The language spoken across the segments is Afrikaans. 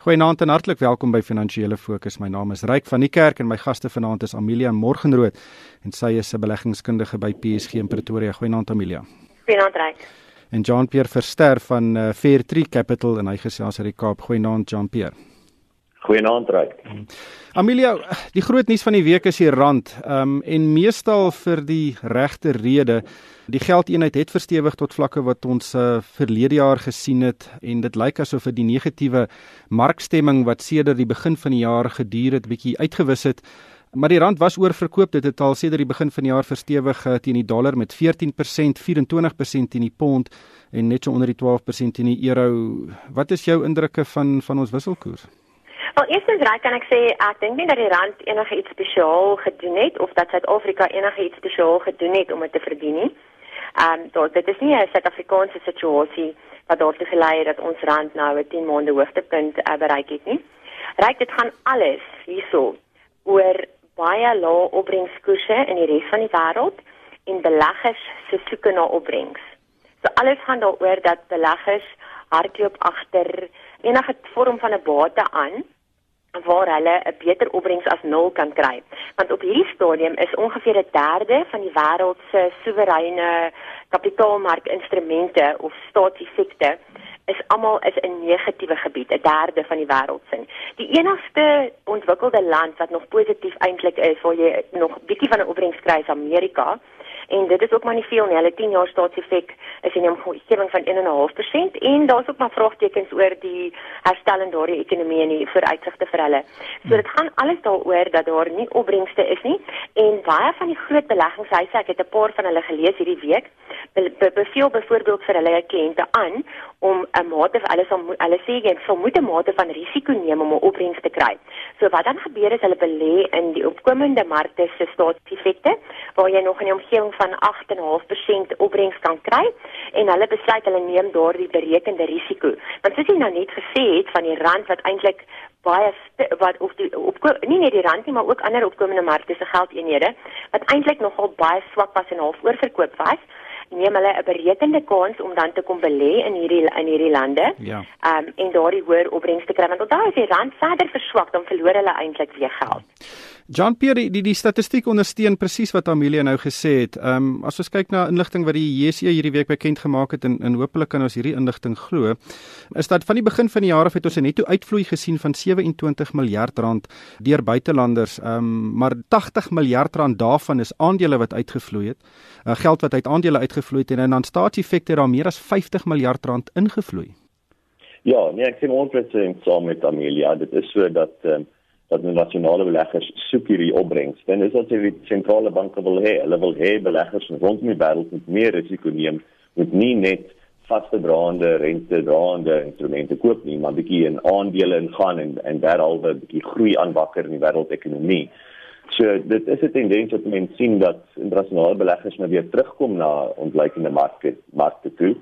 Goeienaand en hartlik welkom by Finansiële Fokus. My naam is Ryk van die Kerk en my gaste vanaand is Amelia Morgenrood en sy is 'n beleggingskundige by PSG in Pretoria. Goeienaand Amelia. Goeienaand Ryk. En Jean-Pierre Verster van uh, Fairtree Capital en hy gesels uit die Kaap. Goeienaand Jean-Pierre. Goeienaand Ryk. Amelia, die groot nuus van die week is die rand. Ehm um, en meestal vir die regte rede. Die geldeenheid het verstewig tot vlakke wat ons uh, verlede jaar gesien het en dit lyk asof die negatiewe markstemming wat sedert die begin van die jaar geduur het bietjie uitgewis het. Maar die rand was oorverkoop. Dit het al sedert die begin van die jaar verstewig uh, teen die dollar met 14%, 24% teen die pond en net so onder die 12% teen die euro. Wat is jou indrukke van van ons wisselkoers? Wel, eerstens raak kan ek sê ek dink nie dat die rand enige iets spesiaal gedoen het of dat Suid-Afrika enige iets spesiaal gedoen het om dit te verdien nie. Ehm um, so dit is nie 'n Suid-Afrikaanse situasie wat daartoe gelei het dat ons rand nou 'n 10 maande hoogtepunt uh, bereik het nie. Ryk dit gaan alles hierso oor baie lae opbrengskoerse in die res van die wêreld en beleggers se soeke na opbrengs. So alles gaan daaroor dat beleggers hardloop agter enige vorm van 'n bate aan waar hulle 'n beter opbrengs as nul kan kry. Want op hierdie stadium is ongeveer 'n derde van die wêreld se soewereine kapitaalmarkinstrumente of staatseffekte is almal is 'n negatiewe gebied, 'n derde van die wêreld se. Die enigste ontwikkelde land wat nog positief eintlik is, waar jy nog bietjie van 'n opbrengs kry, is Amerika en dit is ook maar nie veel nie. Hulle 10 jaar staatseffek is in 'n omgewing van 1.5% en daar's ook maar vraagtekens oor die herstel in daardie ekonomie en die vooruitsigte vir hulle. So dit gaan alles daaroor dat daar nie opbrengste is nie en baie van die groot beleggingshuise, ek het 'n paar van hulle gelees hierdie week, be beveel byvoorbeeld vir hulle kliënte aan om 'n mate hulle sal hulle sê jy sal moet 'n mate van risiko neem om 'n opbrengs te kry. So wat dan gebeur is hulle belê in die opkomende markte se staatseffekte waar jy nog in die omgewing van 8.5% opbrengs kan kry en hulle besluit hulle neem daardie berekende risiko. Want soos jy nou net gesê het van die rand wat eintlik baie wat of die op nie net die rand nie maar ook ander opkomende markte se geldeenhede wat eintlik nogal baie swak was en half oorverkoop was neem hulle 'n berekende kans om dan te kom belê in hierdie in hierdie lande. Ja. Ehm um, en daardie hoër opbrengs te kry want onthou as die rand verder verswak dan verloor hulle eintlik weer geld. John Pierre die die statistiek ondersteun presies wat Amelia nou gesê het. Ehm um, as ons kyk na inligting wat die JSE hierdie week bekend gemaak het en en hopelik kan ons hierdie inligting glo, is dat van die begin van die jaar af het ons 'n netto uitvloei gesien van 27 miljard rand deur buitelanders. Ehm um, maar 80 miljard rand daarvan is aandele wat uitgevloei het. Uh, geld wat uit aandele uitgevloei het en dan staatseffekte daar meer as 50 miljard rand ingevloei. Ja, nee, ek sien onpresies saam met Amelia. Dit is so dat ehm um, dat nasionale beleggers soek hierdie opbrengs. Dan is dit die sentrale banke wil hê, hulle wil hê beleggers rondom die wêreld moet meer risiko neem, moet nie net vaste draande rente draande instrumente koop nie, maar bietjie in aandele ingaan en en derhalwe bietjie groei aanwakker in die wêreldekonomie. So dit is 'n tendens wat mense sien dat internasionale beleggers nou weer terugkom na ontleikende markte markte toe.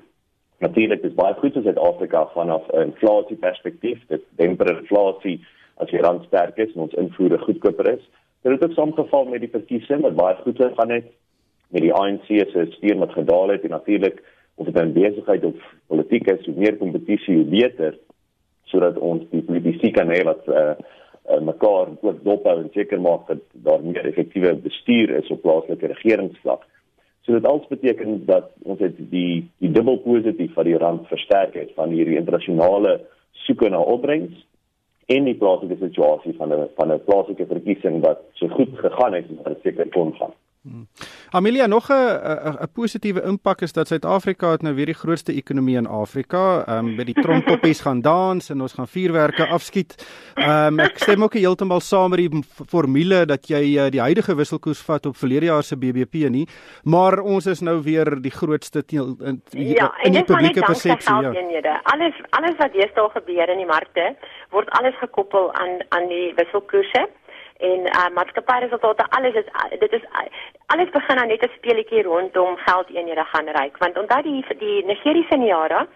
Natuurlik is baie goed in Suid-Afrika vanaf 'n inflasie perspektief, dit demper inflasie as die rand sterk is en ons invoere goedkoper is. Dit het ook saamgeval met die verkiesing wat baie goed gegaan het met die ANC se steun wat gedaal het en natuurlik of dit 'n besigheid of politiek is, hoe meer kompetisie hoe beter sodat ons die politici kan hê wat uh, uh, mekaar ook dophou en seker maak dat daar meer effektiewe bestuur is op plaaslike regeringsvlak. So dit alles beteken dat ons het die die dubbel positief van die rand versterk het van hierdie internasionale soeke na opbrengs en die plaaslike situasie van 'n van 'n plaaslike verkiesing wat so goed gegaan het en seker kon gaan. Hmm. Amelia nog 'n 'n positiewe impak is dat Suid-Afrika het nou weer die grootste ekonomie in Afrika. Ehm um, by die trompoppies gaan dans en ons gaan vuurwerke afskiet. Ehm um, ek stem ook heeltemal saam met die formule dat jy uh, die huidige wisselkoers vat op verlede jaar se BBP nie, maar ons is nou weer die grootste teel, in, ja, in die publieke persepsie. Ja, alles alles wat deesdae gebeur in die markte word alles gekoppel aan aan die wisselkoerse en uh, maatskappyresultate alles is dit is alles begin nou net 'n speletjie rondom geldeenhede gaan ryk. Want onthou die die Nigeriese Niara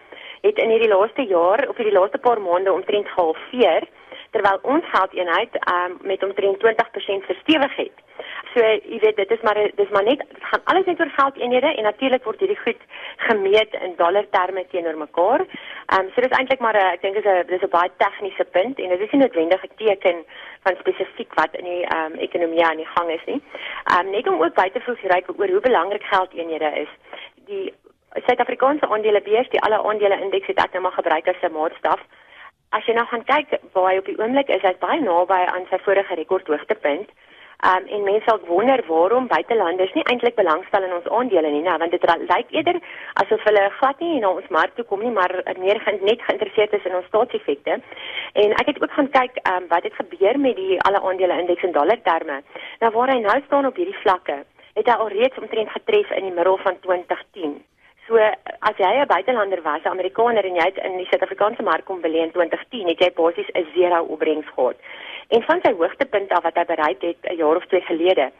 het in hierdie laaste jaar of hierdie laaste paar maande omtrent gehalveer terwyl ons geldeenheid um, met omtrent 20% verstewig het. So jy weet dit is maar dis maar net dit gaan alles net oor geldeenhede en natuurlik word hierdie goed gemeet in dollar terme teenoor mekaar. Ehm um, so dis eintlik maar 'n ek dink is 'n dis 'n baie tegniese punt en dit is nie noodwendig 'n teken van spesifiek wat in die ehm um, ekonomie aan die gang is nie. Ehm um, net om ook by te voeg hierdie oor hoe belangrik geldeenhede is. Die Suid-Afrikaanse aandelebeurs, die alle aandele indeks het ek nou maar gebruik as 'n maatstaf. As jy nou gaan kyk waar hy op die oomblik is, hy's baie naby aan sy vorige rekordhoogtepunt. Um en mense sal wonder waarom buitelanders nie eintlik belangstel in ons aandele nie, nou want dit lyk eerder asof hulle glad nie na ons mark toe kom nie, maar meer net geïnteresseerd is in ons staatseffekte. En ek het ook gaan kyk um wat het gebeur met die alle aandele indeks in dollar terme. Nou waar hy nou staan op hierdie vlakke, het hy al reeds omtrent getref in die middel van 2010. So as jy 'n buitelander was, 'n Amerikaner en jy het in die Suid-Afrikaanse mark kom belê in 2010, het jy basies 'n zero opbrengs gehad. En van sy hoogtepunt af wat hy bereik het 'n jaar of twee gelede,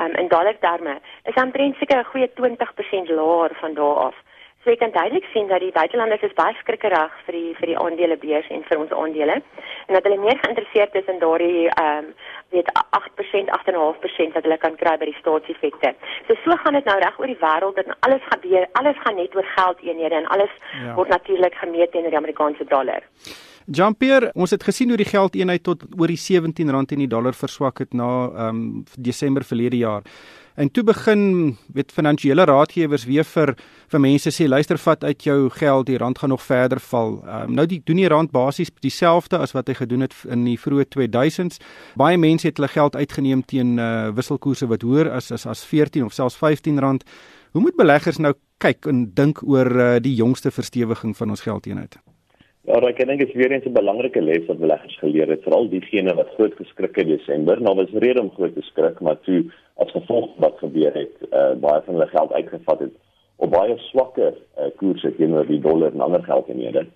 um, in dollar terme, is omtrent seker 'n goeie 20% laer van daardie af. So ek kan duidelik sien dat die buitelanders is baie skrikkerig vir die vir die aandelebeurs en vir ons aandele en dat hulle meer geïnteresseerd is in daardie ehm um, weet 8% 8.5% wat hulle kan kry by die staatseffekte. So so gaan dit nou reg oor die wêreld dat alles gebeur, alles gaan net oor geld eenhede en alles ja. word natuurlik gemeet teen die Amerikaanse dollar. Jean-Pierre, ons het gesien hoe die geldeenheid tot oor die R17 in die dollar verswak het na ehm um, Desember verlede jaar. En toe begin weet finansiële raadgewers weer vir vir mense sê luister vat uit jou geld die rand gaan nog verder val. Um, nou die doen die rand basies dieselfde as wat hy gedoen het in die vroeë 2000s. Baie mense het hulle geld uitgeneem teen uh, wisselkoerse wat hoër as as as 14 of selfs 15 rand. Hoe moet beleggers nou kyk en dink oor uh, die jongste verstewiging van ons geldeenheid? Ja, ek dink dit is weer eens 'n belangrike les wat beleggers geleer het, veral diegene wat groot geskrik het in Desember. Nou was rede om groot te skrik, maar toe as gevolg wat gebeur het, uh, baie van hulle geld uitgevat het op baie swakker uh, koerse teenoor die dollar en ander geldeenhede.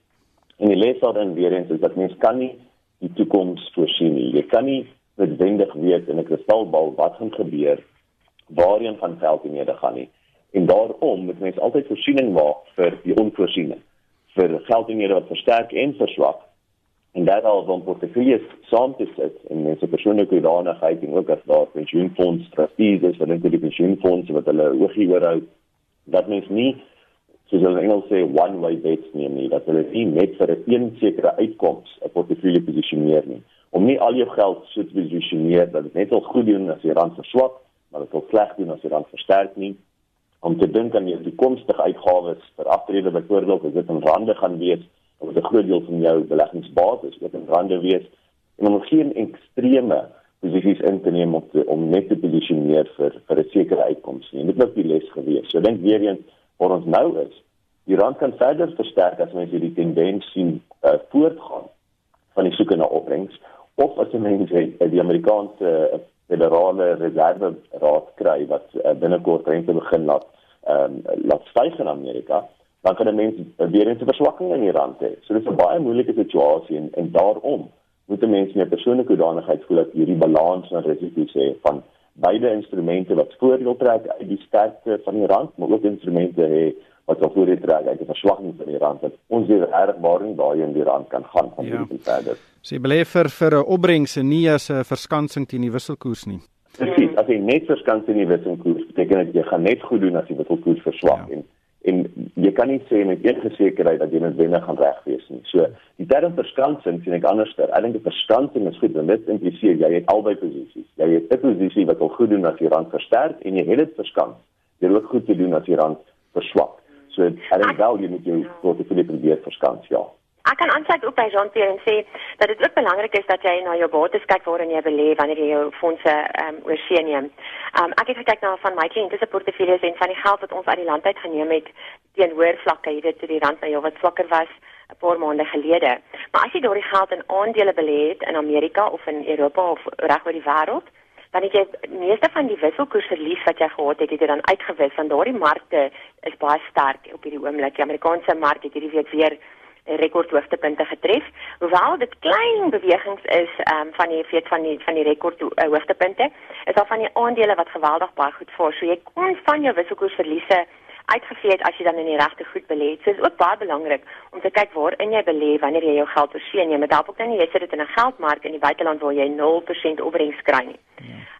En die les daarin weer eens is dat mens kan nie die toekoms voorsien nie. Jy kan nie noodwendig weet in 'n kristalbal wat gaan gebeur, waarheen gaan geldeenhede gaan nie. En daarom moet mens altyd voorsiening maak vir die onvoorsiene vir geldinge wat versterk en verswak en dat al van portefeuilles saam te sit en mense persoonlike hoedanigheid en ook as daar pensioenfonds trustees wat dink die pensioenfonds wat hulle oogie oorhou dat mens nie soos hulle in Engels sê one way bets neem nie dat hulle nie net vir 'n een sekere uitkoms 'n portefeulje posisioneer nie. Om nie al jou geld so te posisioneer dat dit net al goed doen as die rand verswak maar dit ook sleg doen as die rand versterk nie om te dink aan jou toekomstige uitgawes vir aftrede byvoorbeeld as dit in rande gaan wees of 'n groot deel van jou beleggingsbates wat in rande wees en om geen ekstreme posisies in te neem om te, om net te posisioneer vir vir 'n sekere uitkoms nie. Dit was die les gewees. So dink weer eens waar ons nou is. Die rand kan verder versterk as mense hierdie tendens sien uh, voortgaan van die soeke na opbrengs of as mense die Amerikaanse uh, federale reserve raad kry wat uh, binnekort rente begin laat ehm um, laat styg in Amerika, dan kan mense weer 'n verswakking in die rand hê. So dis 'n baie moeilike situasie en en daarom moet mense meer persoonlike hoedanigheid voel dat hierdie balans en risiko's hê van beide instrumente wat voordeel trek uit die sterkte van die rand, maar ook instrumente hê wat sou voordeel trek uit die verswakking van die rand. Dat ons weer reg waarin daai in die rand kan gaan van ja. hierdie verder. Sy so, belê vir vir 'n opbrengs en nie as 'n verskansing teen die wisselkoers nie. Presies, as jy net verskans in die wisselkoers, beteken dit jy gaan net goed doen as die wisselkoers verswak ja. en en jy kan nie sê met enige sekerheid dat jy net wenner gaan reg wees nie. So, die term verskansing sien ek anderster. Ek dink die verskansing is goed want dit impliseer jy het albei posisies. Jy het 'n posisie wat wil goed doen as die rand versterk en jy het dit verskans. Jy wil ook goed te doen as die rand verswak. So, ek dink wel jy moet jou portefeulje probeer verskans, ja. Ek kan aansluit op by Jean-Pierre en sê dat dit ook belangrik is dat jy na jou bates kyk waarin jy belê wanneer jy jou fondse ehm um, oorsee neem. Ehm um, ek het gekyk na van my kliënte se portefeuilles en van die geld wat ons uit die land uit geneem het teen hoër vlakke, jy weet toe die rand nou wat swakker was 'n paar maande gelede. Maar as jy daardie geld in aandele belê het in Amerika of in Europa of reg oor die wêreld, dan het jy meeste van die wisselkoersverlies wat jy gehad het, het jy dan uitgewis want daardie markte is baie sterk op hierdie oomblik. Die Amerikaanse mark het hierdie week weer rekordhoogtepunte getref. Hoewel dit klein bewegings is um, van die weet van die van die rekordhoogtepunte, is daar van die aandele wat geweldig baie goed vaar. So jy kon van jou wisselkoersverliese uitgevee het as jy dan in die regte goed belê het. So is ook baie belangrik om te kyk waar in jy belê wanneer jy jou geld oorsee neem. Dit help ook nou nie jy sit dit in 'n geldmark in die buiteland waar jy 0% opbrengs kry nie.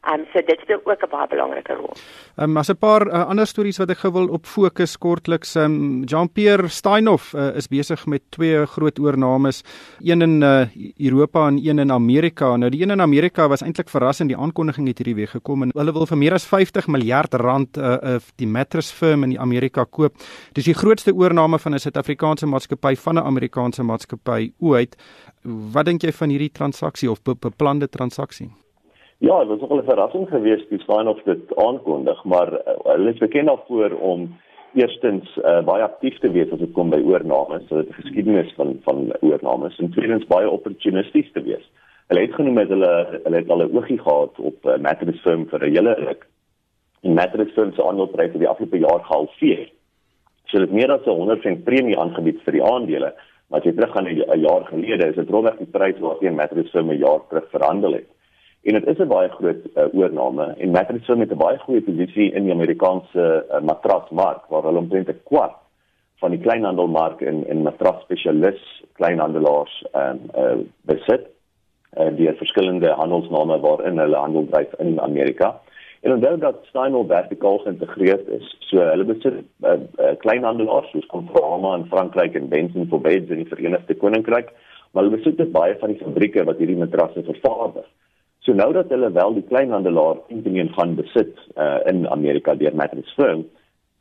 Ehm um, so dit speel ook 'n baie belangrike rol. Ehm um, as 'n paar uh, ander stories wat ek gou wil op fokus kortliks, ehm um, Jean-Pierre Steinhoff uh, is besig met twee groot oornames, een in uh, Europa en een in Amerika. Nou die een in Amerika was eintlik verrassend, die aankondiging het hierdie week gekom en hulle wil vir meer as 50 miljard rand uh, uh, die mattress firm in Amerika koop. Dis die grootste oorname van 'n Suid-Afrikaanse maatskappy van 'n Amerikaanse maatskappy ooit. Wat dink jy van hierdie transaksie of be beplande transaksie? Ja, dit was nogal 'n verrassing geweest toe Steinhoff dit aankondig, maar uh, hulle is bekend daarvoor om eerstens uh, baie aktief te wees as dit kom by oornames, so dit 'n geskiedenis van van oornames en tweedens baie opportunisties te wees. Hulle het genoem dat hulle hulle het al 'n oogie gehad op uh, Mattress Firm vir 'n hele ruk. En Mattress Firm se aandelepryse die afgelope jaar gehalveer. So dit meer as 'n 100% premie aangebied vir die aandele, maar as jy teruggaan 'n jaar gelede, is dit rondweg die prys wat teen Mattress Firm 'n jaar terug verhandel het. En dit is 'n baie groot uh, oorname en Mattress Firm het 'n baie goeie posisie in die Amerikaanse uh, matrasmark waar hulle omtrent 'n kwart van die kleinhandelmark in in matrasspesialis kleinhandelaars ehm um, uh, besit. Uh, die verskillende handelsname waarin hulle handel dryf in Amerika. En onthou dat Steinhoff vertikaal geïntegreerd is. So hulle besit uh, uh, kleinhandelaars soos Conforama in Frankryk en Benson for Beds in die Verenigde Koninkryk, maar hulle besit baie van die fabrieke wat hierdie matrasse vervaardig. So nou dat hulle wel die kleinhandelaar intenen gaan besit uh, in Amerika deur Mattress Firm,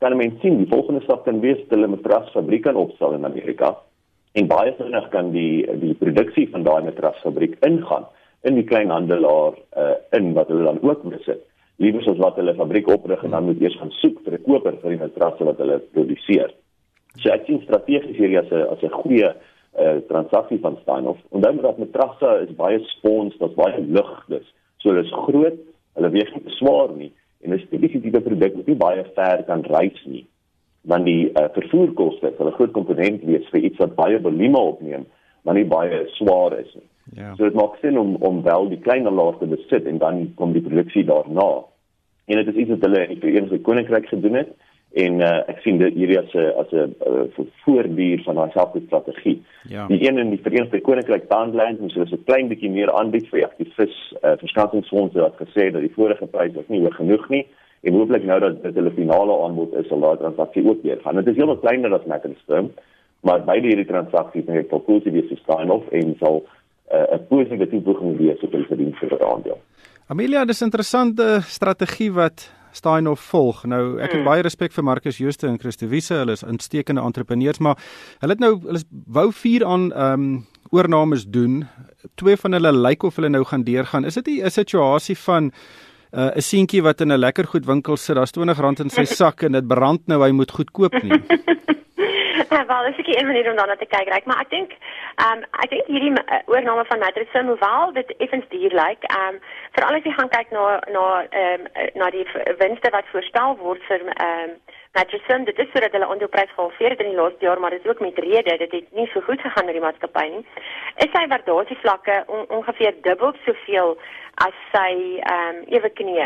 kan mense sien die volgende stap kan wees hulle matrasfabriek kan opstel in Amerika en baie vinnig kan die die produksie van daai matrasfabriek ingaan in die kleinhandelaar uh, in wat hulle dan ook besit. Liewer as wat hulle fabriek oprig en dan moet eers gaan soek vir 'n koper vir die matrasse wat hulle produseer. So ek sien strategies hier as 'n as 'n goeie uh, transaksie van Steinhoff. Onthou dat matrasse is baie spons, dit's baie lug, dis so hulle is groot, hulle weeg nie swaar nie en 'n spesifieke tipe produk wat nie baie ver kan reis nie. Want die uh, vervoerkoste, hulle groot komponent wees vir iets wat baie volume opneem, maar nie baie swaar is nie. Ja. So dit maak sin om om wel die kleiner laag te besit en dan kom die produksie daarna. En dit is iets wat hulle in die Verenigde Koninkryk gedoen het en uh, ek sien dit hierdie as 'n as 'n uh, voorbuur van daai selfde strategie. Ja. Die een in die Verenigde Koninkryk Bandland en so is 'n klein bietjie meer aanbied vir aktivis uh, verskansingsfondse wat gesê dat die vorige prys was nie hoog genoeg nie en hooplik nou dat dit hulle finale aanbod is sal daai transaksie ook weer gaan. Dit is heelwat kleiner as Mackinstone, maar beide hierdie transaksies het tot positief gestaan of en sal 'n uh, positiewe toevoeging wees op hulle verdienste vir aandeel. Amelia, dis 'n interessante strategie wat Steinhoff volg. Nou ek het mm. baie respek vir Marcus Jooste en Christo Wiese. Hulle is uitstekende entrepreneurs, maar hulle het nou hulle wou vier aan ehm um, oornames doen. Twee van hulle lyk of hulle nou gaan deurgaan. Is dit 'n situasie van uh, 'n uh, seentjie wat in 'n lekker goed winkel sit, daar's R20 in sy sak en dit brand nou, hy moet goed koop nie. Wel, dis 'n manier om daarna te kyk, reg, maar ek dink ehm um, ek dink hierdie uh, oorname van Madrid se hoewel dit effens duur lyk, ehm um, veral as jy gaan kyk na na ehm um, na die winste wat voorspel word vir ehm um, Madrid, dit is sodat hulle aandeleprys gehalveer het in die laaste jaar, maar dit is ook met rede, dit het nie so goed gegaan met die maatskappy nie. Is sy waardasievlakke on, ongeveer dubbel soveel as sy ehm um, ewe knie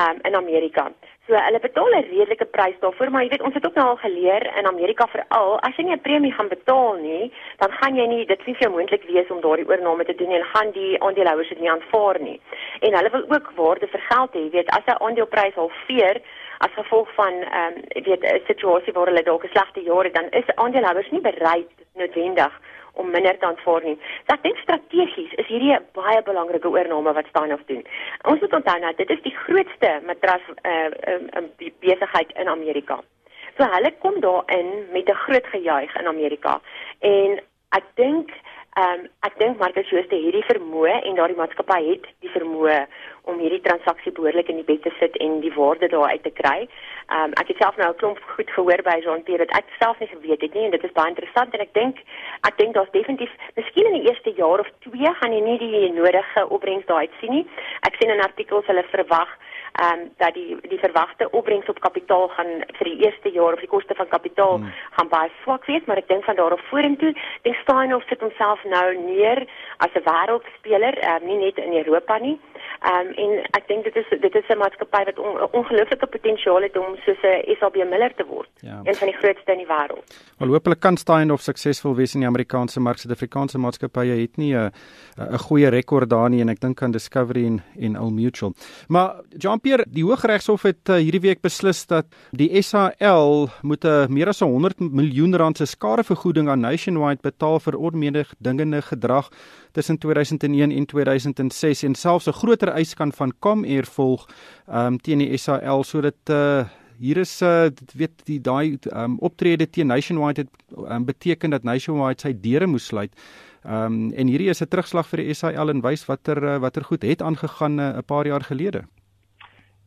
um, in Amerika. So hulle betaal 'n redelike prys daarvoor, maar jy weet ons het ook nou al geleer in Amerika veral, as jy nie 'n premie gaan betaal nie, dan gaan jy nie dit nie vir jou moontlik wees om daardie oorname te doen en gaan die aandeelhouers dit nie aanvaar nie. En hulle wil ook waarde vir geld hê, jy weet, as 'n aandeleprys halveer as gevolg van ehm um, weet 'n situasie waar hulle dalk 'n slegte jaar het, dan is aandeelhouers nie bereid noodwendig om minder te aanvaar nie. So ek dink strategies is hierdie 'n baie belangrike oorname wat Steinhoff doen. Ons moet onthou dat dit is die grootste matras uh, uh, besigheid in Amerika. So hulle kom daarin met 'n groot gejuig in Amerika. En ek dink Ehm um, ek dink Marcus Jooste het hierdie vermoë en daardie maatskappy het die vermoë om hierdie transaksie behoorlik in die bed te sit en die waarde daar uit te kry. Ehm um, ek het self nou 'n klomp goed gehoor by Jean-Pierre ek self nie geweet het nie en dit is baie interessant en ek dink ek dink daar's definitief miskien in die eerste jaar of twee gaan jy nie die nodige opbrengs daar uit sien nie. Ek sien in artikels hulle verwag ehm um, dat die die verwagte opbrengs op kapitaal gaan vir die eerste jaar of die koste van kapitaal hmm. gaan baie swak wees, maar ek dink van daar af vorentoe, dink Steinhoff sit homself nou neer as 'n wêreldspeler, ehm um, nie net in Europa nie. Ehm um, en ek dink dit is dit is 'n maatskappy wat on, ongelooflike potensiaal het om soos 'n SAB Miller te word. Ja. Een van die grootste in die wêreld. Wel hopelik kan Stein of suksesvol wees in die Amerikaanse mark. Suid-Afrikaanse maatskappye het nie 'n 'n goeie rekord daar nie en ek dink aan Discovery en en Old Mutual. Maar Jean-Pierre, die Hooggeregshof het uh, hierdie week beslis dat die SAL moet 'n uh, meer as 100 miljoen rand se skadevergoeding aan Nationwide betaal vir onmededingende gedrag tussen 2001 en 2006 en selfs 'n groter eis kan van Comair volg um, teen die SAL sodat uh, hier is uh, weet die daai um, optrede teen Nationwide het um, beteken dat Nationwide sy deure moes sluit. Um, en hierdie is 'n terugslag vir die SAL en wys watter watter goed het aangegaan 'n uh, paar jaar gelede.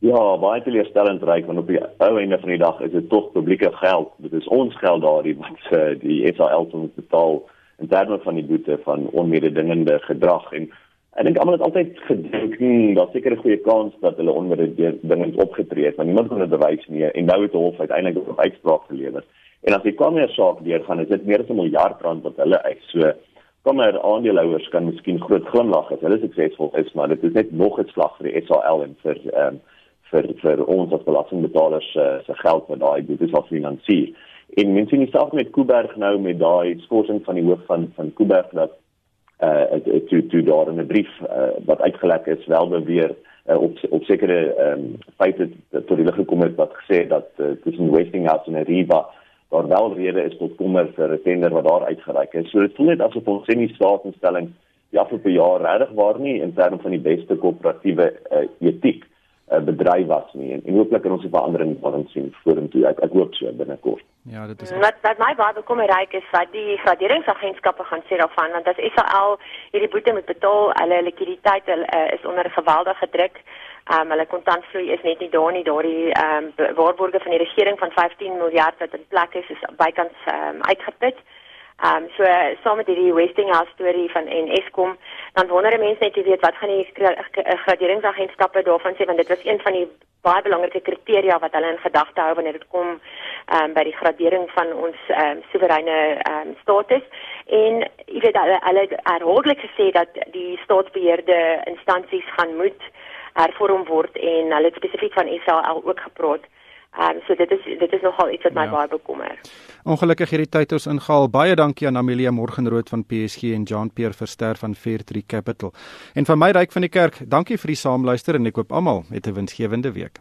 Ja, baie teleurstellend reik want op die ou einde van die dag is dit tog publieke geld. Dit is ons geld daardie wat uh, die SAL moet betaal in terme van die boete van onmededingende gedrag en ek dink almal het altyd gedink hmm, dat seker 'n goeie kans dat hulle onmededingend opgetree het, maar niemand kon dit bewys nie en nou het die hof uiteindelik 'n uitspraak gelewer. En as kwam hier saak deur gaan, is dit meer as 'n miljard rand wat hulle eis. So kom maar aandeelhouers kan miskien groot glimlag as hulle suksesvol is, maar dit is net nog 'n slag vir die SAL en vir ehm um, vir vir ons as belastingbetalers uh, se geld wat daai boetes sal finansier. En mense sien self met Kuiberg nou met daai skorsing van die hoof van van Kuiberg dat uh toe toe daar in 'n brief uh, wat uitgelek is wel beweer uh, op op sekere ehm um, feite tot die lig gekom het wat gesê het dat uh, tussen Westinghouse en Arriva daar wel rede is tot kommer vir 'n tender wat daar uitgereik is. So dit voel net asof ons sien die staatsinstelling die afgelope jaar regtig waar nie in terme van die beste koöperatiewe uh, etiek uh, bedryf was nie en, en hooplik kan ons 'n verandering daarin sien vorentoe. Ek ek hoop so binnekort. Ja, dit is Wat wat my baie bekommer raak is dat die graderingsagentskappe gaan sê daarvan want as SAL hierdie boete moet betaal, hulle likwiditeit hulle, uh, is onder geweldige druk. Um, hulle kontantvloei is net nie daar nie. Daardie ehm um, waarborge van die regering van 15 miljard wat in plek is, is bykans ehm um, uitgeput. Ehm um, so saam met hierdie Westinghouse storie van en Eskom, dan wonder mense net weet wat gaan die graderingsagentskappe daarvan sê want dit was een van die baie belangrike kriteria wat hulle in gedagte hou wanneer dit kom ehm um, by die gradering van ons ehm um, soewereine ehm um, status. En jy weet hulle hulle herhaaldelik gesê dat die staatsbeheerde instansies gaan moet hervorm word en hulle spesifiek van SAL ook gepraat. Ehm um, so dit is dit is nogal iets wat my ja. baie bekommer. Ongelukkig hierdie tyd ons ingehaal. Baie dankie aan Amelia Morgenrood van PSG en Jean Pierre Verster van Fairtree Capital. En van my ryk van die kerk, dankie vir die saamluister en ek hoop almal het 'n winsgewende week.